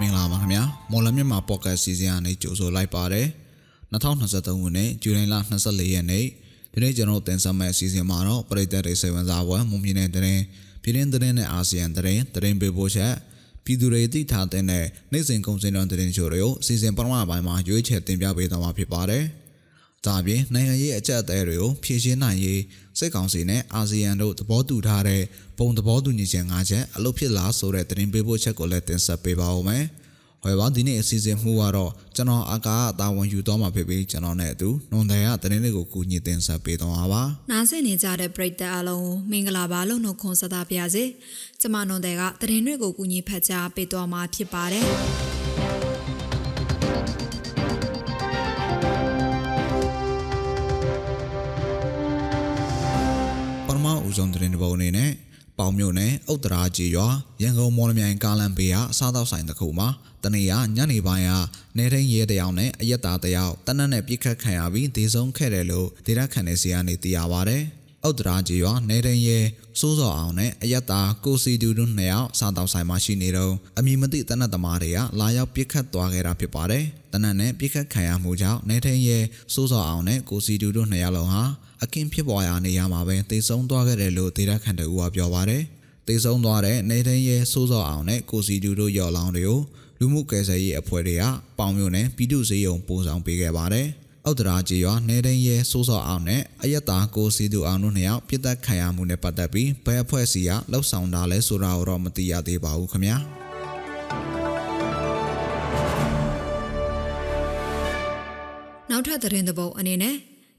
မင်္ဂလာပါခင်ဗျာမော်လမြန်မာပေါ့ကတ်စီစဉ်ကနေကြိုဆိုလိုက်ပါတယ်2023ခုနှစ်ဇူလိုင်လ24ရက်နေ့ဒီနေ့ကျွန်တော်တင်ဆက်မယ့်အစီအစဉ်မှာတော့ပြည်သက်တွေစေဝန်စားပွဲမွန်ပြည်နယ်တရင်ပြည်တွင်းတရင်နဲ့အာဆီယံတရင်တရင်ပေးပို့ချက်ပြည်သူတွေသိထားတဲ့နိုင်စဉ်ကုန်စင်တော်တရင်ချို့တွေကိုအစီအစဉ်ပထမပိုင်းမှာရွေးချယ်တင်ပြပေးသွားမှာဖြစ်ပါတယ် ဒါပြင်နိုင်ငံရေးအကြက်အသေးတွေကိုဖြည့်ရှင်းနိုင်ရေးစစ်ကောင်စီနဲ့အာဆီယံတို့သဘောတူထားတဲ့ပုံသဘောတူညီချက်၅ချက်အလုပ်ဖြစ်လာဆိုတဲ့သတင်းပေးပို့ချက်ကိုလည်းတင်ဆက်ပေးပါဦးမယ်။ဟောပါဒီနေ့အစီအစဉ်မှုကတော့ကျွန်တော်အာကာအတာဝန်ယူသွားမှာဖြစ်ပြီးကျွန်တော်နဲ့အတူနွန်တယ်ကသတင်းတွေကိုကူညီတင်ဆက်ပေးသွားပါပါ။နားဆင်နေကြတဲ့ပရိသတ်အလုံးကိုမင်္ဂလာပါလို့နှုတ်ခွန်းဆက်သပါရစေ။ကျမနွန်တဲ့ကသတင်းတွေကိုကူညီဖတ်ကြားပေးသွားမှာဖြစ်ပါတယ်။ ဆုံးသတင်းတစ်ပုဒ်အနေနဲ့ပေါင်မြို့နယ်ဥတ္တရာကြီးရွာရန်ကုန်မော်လမြိုင်ကားလမ်းဘေးကအစားတောက်ဆိုင်တစ်ခုမှာတနေ့ကညနေပိုင်းကနေထိန်ရဲတယောက်နဲ့အရက်သားတယောက်တနက်နဲ့ပြစ်ခတ်ခံရပြီးဒေဆုံးခဲ့တယ်လို့ဒေတာခန်နေစီကနေသိရပါဗျ။ဥတ္တရာကြီးရွာနေထိန်ရဲစိုးစော်အောင်နဲ့အရက်သားကိုစီတူတို့နှစ်ယောက်စားတောက်ဆိုင်မှာရှိနေတော့အမည်မသိတနက်သမားတွေကလာရောက်ပြစ်ခတ်သွားခဲ့တာဖြစ်ပါတယ်။တနက်နဲ့ပြစ်ခတ်ခံရမှုကြောင့်နေထိန်ရဲစိုးစော်အောင်နဲ့ကိုစီတူတို့နှစ်ယောက်လုံးဟာ အခင်းဖြစ်ပွားရာနေရာမှာပဲတေဆုံးသွားခဲ့တယ်လို့ဒေတာခန်တူကပြောပါတယ်။တေဆုံးသွားတဲ့နေထိန်ရဲစိုးစော်အောင်နဲ့ကိုစီတူတို့ရော်လောင်းတွေကိုလူမှုကယ်ဆယ်ရေးအဖွဲ့တွေကပေါင်မြို့နယ်ပြည်သူ့စေယုံပို့ဆောင်ပေးခဲ့ပါတယ်။အောက်တရာကြီးရွာနေတိန်ရဲစိုးစော်အောင်နဲ့အယက်သားကိုစီသူအောင်တို့နှစ်ယောက်ပြစ်တက်ခံရမှုနဲ့ပတ်သက်ပြီးဘယ်အဖွဲ့အစည်းကလှုပ်ဆောင်တာလဲဆိုတာကိုတော့မသိရသေးပါဘူးခင်ဗျာ။နောက်ထပ်သတင်းတစ်ပုဒ်အနေနဲ့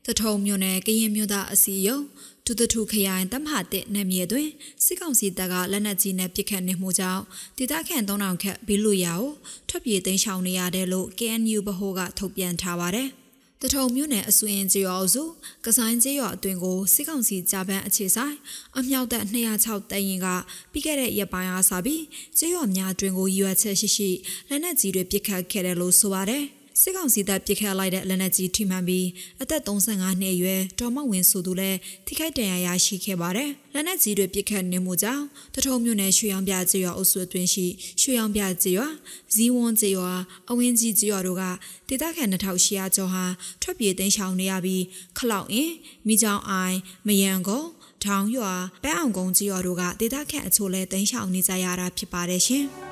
တထုံမြို့နယ်ကရင်မြို့သားအစီယုံဒုတထုခရိုင်တမဟာတစ်နယ်မြေတွင်စစ်ကောင်စီတပ်ကလက်နက်ကြီးနဲ့ပစ်ခတ်နေမှုကြောင့်ဒေသခံ3000ခန့်ဘီလူရာကိုထွက်ပြေးတိမ်းရှောင်နေရတယ်လို့ KNU ဗဟိုကထုတ်ပြန်ထားပါတယ်။တထုံမြို့နယ်အစွင်ကျေးရွာစုကဆိုင်ကျေးရွာအတွင်ကိုစစ်ကောင်စီဂျပန်အခြေဆိုင်အမြောက်တပ်206တရင်ကပြီးခဲ့တဲ့ရက်ပိုင်းအားစပြီးကျေးရွာများအတွင်ကိုရွာချက်ရှိရှိလက်နက်ကြီးတွေပစ်ခတ်ခဲ့တယ်လို့ဆိုပါတယ်။ စစ်ကောင်စီတပ်ပစ်ခတ်လိုက်တဲ့လက်နက်ကြီးထိမှန်ပြီးအသက်35နှစ်အရွယ်ဒေါ်မောက်ဝင်းဆိုသူလည်းထိခိုက်ဒဏ်ရာရရှိခဲ့ပါတယ်။လက်နက်ကြီးတွေပစ်ခတ်နေမှုကြောင့်တထုံမြို့နယ်ရွှေရောင်ပြကျေးရွာအုပ်စုအတွင်းရှိရွှေရောင်ပြကျေးရွာဇီးဝန်းကျေးရွာအဝင်းကြီးကျေးရွာတို့ကဒေသခံ2800ကျော်ဟာထွက်ပြေးတိမ်းရှောင်နေရပြီးခလောက်အင်းမိချောင်းအိုင်မယံကုန်းထောင်ရွာပဲအောင်ကုန်းကျေးရွာတို့ကဒေသခံအချို့လည်းတိမ်းရှောင်နေကြရတာဖြစ်ပါတယ်ရှင်။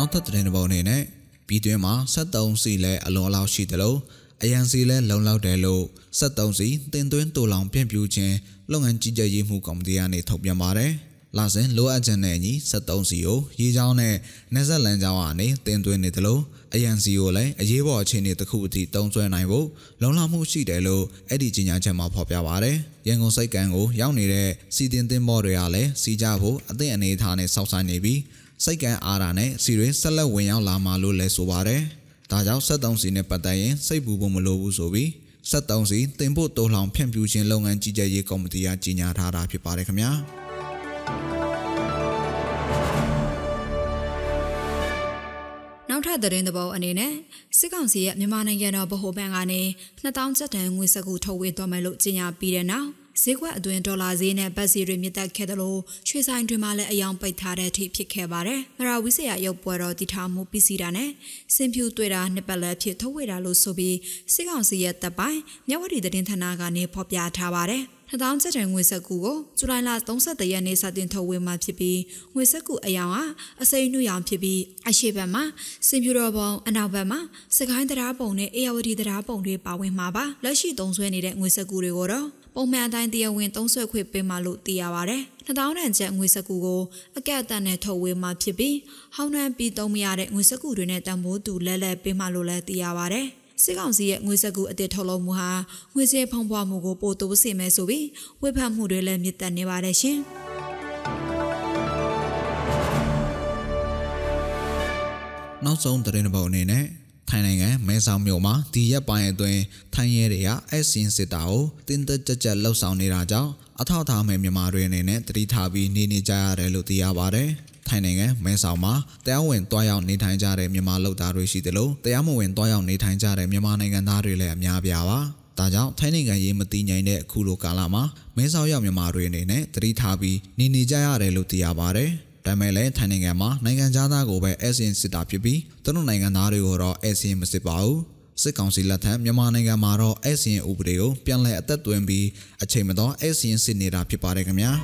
နောက်ထပ်သတင်းတစ်ပုဒ်အနေနဲ့ပြည်တွင်းမှာ73စီလဲအလွန်အလောက်ရှိတယ်လို့အရန်စီလဲလုံလောက်တယ်လို့73စီတင်သွင်းတူလောင်ပြန့်ပြူခြင်းလုပ်ငန်းကြီးကြပ်ရေးမှုကော်မတီကနေထုတ်ပြန်ပါတယ်။လာစဉ်လိုအပ်ချက်နဲ့အညီ73စီကိုရေချောင်းနဲ့နေဆက်လန်းချောင်းကနေတင်သွင်းနေတယ်လို့အရန်စီကိုလည်းအရေးပေါ်အခြေအနေတစ်ခုအထိတုံးဆွဲနိုင်ဖို့လုံလောက်မှုရှိတယ်လို့အဲ့ဒီကြေညာချက်မှာဖော်ပြပါတယ်။ရန်ကုန်စိတ်ကံကိုရောက်နေတဲ့စီတင်တင်ဘော်တွေကလည်းစီကြဖို့အသင့်အနေအထားနဲ့စောင့်ဆိုင်နေပြီး စိတ်ကံအားတာနဲ့စီတွေဆက်လက်ဝင်ရောက်လာမှာလို့လဲဆိုပါတယ်။ဒါကြောင့်73စီနဲ့ပတ်သက်ရင်စိတ်ပူဖို့မလိုဘူးဆိုပြီး73စီတင်ဖို့တိုးလောင်ဖြန့်ဖြူးခြင်းလုပ်ငန်းကြီးကြပ်ရေးကော်မတီကကြီးညာထားတာဖြစ်ပါတယ်ခင်ဗျာ။နောက်ထပ်သတင်းတစ်ပုဒ်အနေနဲ့စစ်ကောင်စီရဲ့မြန်မာနိုင်ငံတော်ဗဟိုဘဏ်ကနေ2000ကျပ်တန်ငွေစကူထုတ်ဝေသွားမယ်လို့ကြေညာပြီးတဲ့နောက် ဈေးကွက်အတွင်းဒေါ်လာဈေးနဲ့ဘတ်ဈေးတွေမြင့်တက်ခဲ့တယ်လို့ရွှေဆိုင်တွေမှာလည်းအယောင်ပိတ်ထားတဲ့အထိဖြစ်ခဲ့ပါတယ်။မရာဝိစရာရုပ်ပွဲတော်တည်ထားမှုပြီးစီတာနဲ့စင်ဖြူတွေ့တာနှစ်ပတ်လည်ဖြစ်ထုတ်ဝေတာလို့ဆိုပြီးစစ်ကောင်စီရဲ့တပ်ပိုင်းမြဝတီသတင်းဌာနကနေဖော်ပြထားပါတယ်။2000ကျပ်တန်ငွေစက်ကူကိုဇူလိုင်လ31ရက်နေ့စတင်ထုတ်ဝေမှာဖြစ်ပြီးငွေစက်ကူအယောင်ဟာအစိမ်းနှူရောင်ဖြစ်ပြီးအရှိတ်ဘက်မှာစင်ပြူတော်ပုံအနောက်ဘက်မှာစကိုင်းတရားပုံနဲ့အေယဝတီတရားပုံတွေပါဝင်မှာပါလက်ရှိသုံးဆွဲနေတဲ့ငွေစက်ကူတွေကိုတော့ ပုံမှန်အတိုင်းတရားဝင်သုံးဆွဲခွင့်ပေးမှလို့သိရပါတယ်။2000တန်ကျပ်ငွေစက်ကူကိုအကက်အတန်နဲ့ထုတ်ဝေမှာဖြစ်ပြီးဟောင်းနှံပြီးသုံးမရတဲ့ငွေစက်ကူတွေနဲ့တံမိုးတူလဲလဲပေးမှလို့လည်းသိရပါတယ်။စစ်ကောင်စီရဲ့ငွေစက်ကူအတစ်ထုတ်လုပ်မှုဟာငွေကြေးဖုံးပွားမှုကိုပိုတိုးစေမယ်ဆိုပြီးဝေဖန်မှုတွေလည်းမြင့်တက်နေပါတယ်ရှင်။နောက်ဆုံးသတင်းတစ်ပုဒ်အနေနဲ့ ထိုင်းနိုင်ငံမဲဆောက်မြို့မှာဒီရက်ပိုင်းအတွင်းထိုင်းရဲတွေကအစင်စစ်တာကိုတင်းတက်ကြပ်ကြပ်လှုပ်ဆောင်နေတာကြောင့်အထောက်အထားမဲ့မြန်မာတွေအနေနဲ့တတိထားပြီးနေနေကြရတယ်လို့သိရပါတယ်။ထိုင်းနိုင်ငံမဲဆောက်မှာတရားဝင်တွားရောက်နေထိုင်ကြတဲ့မြန်မာလူသားတွေရှိတယ်လို့တရားမဝင်တွားရောက်နေထိုင်ကြတဲ့မြန်မာနိုင်ငံသားတွေလည်းအများပြားပါ။ဒါကြောင့်ထိုင်းနိုင်ငံရေးမတည်ငြိမ်တဲ့အခုလိုကာလမှာမဲဆောက်ရောက်မြန်မာတွေအနေနဲ့တတိထားပြီးနေနေကြရတယ်လို့သိရပါတယ်။ ဒါမဲ့လည်းထိုင်းနိုင်ငံမှာနိုင်ငံသားကိုပဲ ASEAN စစ်တာဖြစ်ပြီးသူတို့နိုင်ငံသားတွေကိုတော့ ASEAN မစစ်ပါဘူး။စစ်ကောင်စီလက်ထက်မြန်မာနိုင်ငံမှာတော့ ASEAN ဥပဒေကိုပြန်လည်အသက်သွင်းပြီးအချိန်မတော် ASEAN စစ်နေတာဖြစ်ပါတယ်ခင်ဗျာ။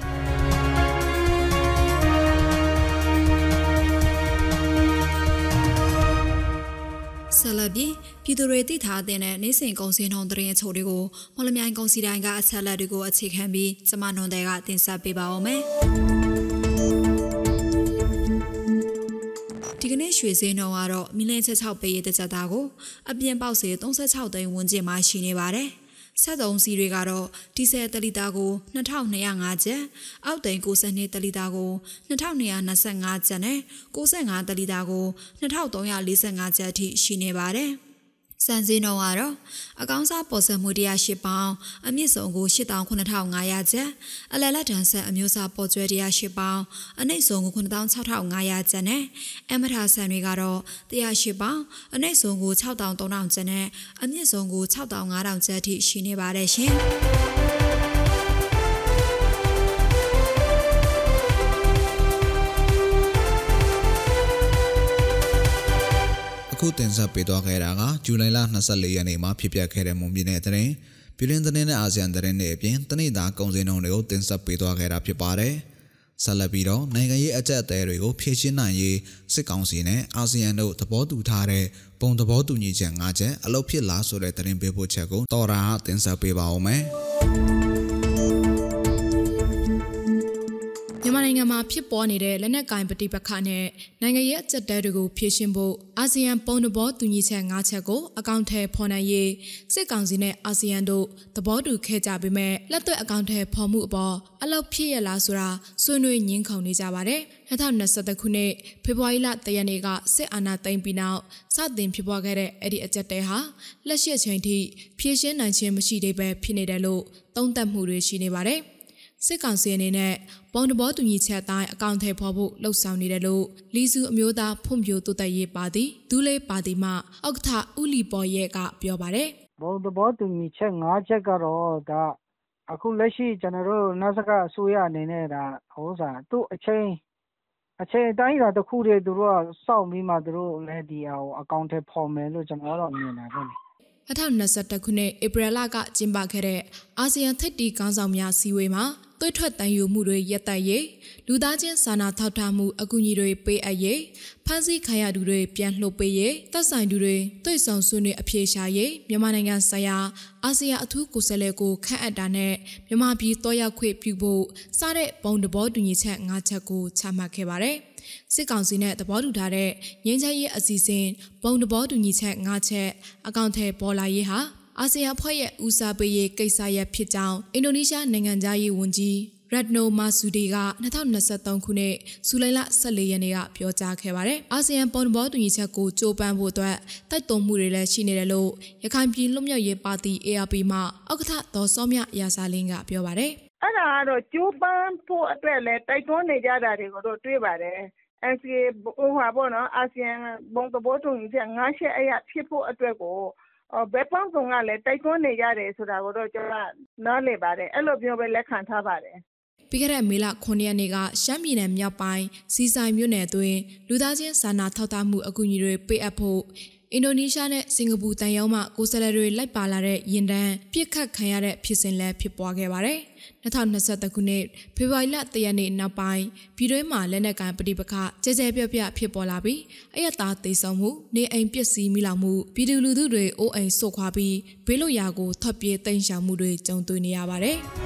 ဆက်လက်ပြီးပြည်သူတွေသိထားတဲ့နေ့စဉ်ကုန်စည်နှုန်းသတင်းအချို့တွေကိုမော်လမြိုင်ကုန်စည်တိုင်းကအချက်လက်တွေကိုအခြေခံပြီးကျမနွန်တဲ့ကတင်ဆက်ပေးပါောင်းမယ်။ နေ့ရွှေစင်းနှုန်းကတော့မီလင်းချက်6ပဲရတဲ့ကြတာကိုအပြင်ပေါက်စေ36သိန်းဝန်းကျင်မှာရှိနေပါတယ်။ဆက်သုံးစီတွေကတော့ဒီဇယ်တလီတာကို2205ကျပ်အောက်တိန်62တလီတာကို2225ကျပ်နဲ့65တလီတာကို2345ကျပ်အထိရှိနေပါတယ်။ စံစင်းတော့ကတော့အကောင်းစားပေါ်ဆက်မှု108ပေါင်အမြင့်ဆုံးကို18500ကျပ်အလယ်လက်တန်းဆက်အမျိုးအစားပေါ်ကျွဲ108ပေါင်အနှိမ့်ဆုံးကို9600ကျပ်နဲ့အမထာဆန်တွေကတော့108ပေါင်အနှိမ့်ဆုံးကို6300ကျပ်နဲ့အမြင့်ဆုံးကို6500ကျပ်အထိရှိနေပါတယ်ရှင် ခုတင်ဆက်ပေးသွားခဲ့တာကဇူလိုင်လ24ရက်နေ့မှာဖြစ်ပျက်ခဲ့တဲ့မွန်ပြည်နယ်သတင်းပြည်တွင်းသတင်းနဲ့အာဆီယံသတင်းတွေအပြင်တနေ့တာကုန်စည်နှုန်းတွေကိုတင်ဆက်ပေးသွားခဲ့တာဖြစ်ပါတယ်။ဆက်လက်ပြီးတော့နိုင်ငံရေးအကြက်အသေးတွေကိုဖြည့်ရှင်းနိုင်ရေးစစ်ကောင်စီနဲ့အာဆီယံတို့သဘောတူထားတဲ့ပုံသဘောတူညီချက်၅ချက်အလုပ်ဖြစ်လာဆိုတဲ့သတင်းပေးပို့ချက်ကိုတော်ရာတင်ဆက်ပေးပါဦးမယ်။ န်မာနိုင်ငံမှာဖြစ်ပေါ်နေတဲ့လက်နက်ကင်ပဋိပက္ခနဲ့နိုင်ငံရေးအကြက်တဲတွေကိုဖြေရှင်းဖို့အာဆီယံပုံသဘောတူညီချက်၅ချက်ကိုအကောင့်ထဲဖော်နိုင်ရေးစစ်ကောင်စီနဲ့အာဆီယံတို့သဘောတူခဲ့ကြပေမဲ့လက်တွေ့အကောင့်ထဲဖော်မှုအပေါ်အလောက်ဖြစ်ရလားဆိုတာဆွေးနွေးညှင်းခုန်နေကြပါတယ်။2023ခုနှစ်ဖေဖော်ဝါရီလတရက်နေ့ကစစ်အာဏာသိမ်းပြီးနောက်စတင်ဖြစ်ပေါ်ခဲ့တဲ့အဲ့ဒီအကြက်တဲဟာလက်ရှိအချိန်ထိဖြေရှင်းနိုင်ခြင်းမရှိသေးပဲဖြစ်နေတယ်လို့သုံးသပ်မှုတွေရှိနေပါတယ်။ စစ်ကောင်စီအနေနဲ့ပုံတဘောတူညီချက်အတိုင်းအကောင့်ထဲပေါ်ဖို့လှုံ့ဆော်နေတယ်လို့လီစုအမျိုးသားဖွံ့ဖြိုးတိုးတက်ရေးပါတီဒူးလေးပါတီမှဥက္ကဋ္ဌဦးလီပေါ်ရဲကပြောပါတယ်ဘုံသဘောတူညီချက်၅ချက်ကတော့ဒါအခုလက်ရှိကျွန်တော်တို့နစကအစိုးရအနေနဲ့ဒါဟိုစားသူ့အချိန်အချိန်အတိုင်းအတာတစ်ခုတည်းသူတို့ကစောင့်ပြီးမှသူတို့လည်းဒီဟာကိုအကောင့်ထဲပေါ်မယ်လို့ကျွန်တော်တော့မြင်တာပဲလေ2021ခုနှစ်ဧပြီလကကျင်းပခဲ့တဲ့အာဆီယံထိပ်တီခေါင်းဆောင်များစည်းဝေးမှာ သွေးထွက်တန်ယူမှုတွေရပ်တန့်ရေးလူသားချင်းစာနာထောက်ထားမှုအကူအညီတွေပေးအပ်ရေးဖမ်းဆီးခံရသူတွေပြန်လှုပ်ပေးရေးတပ်ဆိုင်သူတွေတွေ့ဆုံဆွေးနွေးအပြေရှားရေးမြန်မာနိုင်ငံဆိုင်ရာအာဆီယံအထူးကိုယ်စားလှယ်ကိုခန့်အပ်တာနဲ့မြန်မာပြည်တော်ရောက်ခွင့်ပြုဖို့စတဲ့ပုံတဘောတူညီချက်၅ချက်ကိုချမှတ်ခဲ့ပါတယ်စစ်ကောင်စီနဲ့သဘောတူထားတဲ့ငင်းချရေးအစီအစဉ်ပုံတဘောတူညီချက်၅ချက်အကောင့်ထဲပေါ်လာရေးဟာ အာဆီယံဖွဲ့ရဲ့ဦးစားပေးရေးကိစ္စရပ်ဖြစ်ကြောင်းအင်ဒိုနီးရှားနိုင်ငံသားရေးဝန်ကြီးရတ်နိုမာဆူဒီက2023ခုနှစ်ဇူလိုင်လ14ရက်နေ့ကပြောကြားခဲ့ပါတယ်။အာဆီယံပုံဘောတူညီချက်ကိုကြိုးပမ်းဖို့အတွက်တိုက်တွန်းမှုတွေလည်းရှိနေတယ်လို့ရခိုင်ပြည်လွတ်မြောက်ရေးပါတီ ARP မှဥက္ကဋ္ဌဒေါ်စောမြရာစာလင်းကပြောပါတယ်။အဲ့ဒါကတော့ကြိုးပမ်းဖို့အတွက်လည်းတိုက်တွန်းနေကြတာတွေကိုတော့တွေ့ပါတယ်။ NCA ဟိုဟာပေါ့နော်အာဆီယံဘုံသဘောတူညီချက်၅ချက်အရာဖြစ်ဖို့အတွက်ကို ဘက်ပေါင်းစုံကလည်း တိုက်တွန်းနေကြတယ်ဆိုတာကိုတော့ ကျွန်တော်နားလည်ပါတယ် အဲ့လိုမျိုးပဲ လက်ခံထားပါတယ် ပြီးခဲ့တဲ့ မေလ9ရက်နေ့က ရှမ်းပြည်နယ်မြောက်ပိုင်းစီဆိုင်မြို့နယ်အတွင်း လူသားချင်းစာနာထောက်ထားမှု အကူအညီတွေ ပေးအပ်ဖို့ အင်ဒိုနီးရှားနဲ့စင်ကာပူတန်ရုံးမှကိုယ်စားလှယ်တွေလိုက်ပါလာတဲ့ရင်တန်းပြစ်ခတ်ခံရတဲ့ဖြစ်စဉ်လည်းဖြစ်ပွားခဲ့ပါတယ်။2023ခုနှစ်ဖေဖော်ဝါရီလ3ရက်နေ့နောက်ပိုင်းပြည်တွင်းမှာလက်နက်ကိုင်ပဋိပက္ခကြဲကြဲပြန့်ပြန့်ဖြစ်ပေါ်လာပြီးအယက်သားသေဆုံးမှုနေအိမ်ပျက်စီးမိလောင်မှုပြည်သူလူထုတွေအိုးအိမ်ဆုတ်ခွာပြီးဘေးလွတ်ရာကိုထွက်ပြေးတိမ်းရှောင်မှုတွေကြုံတွေ့နေရပါတယ်။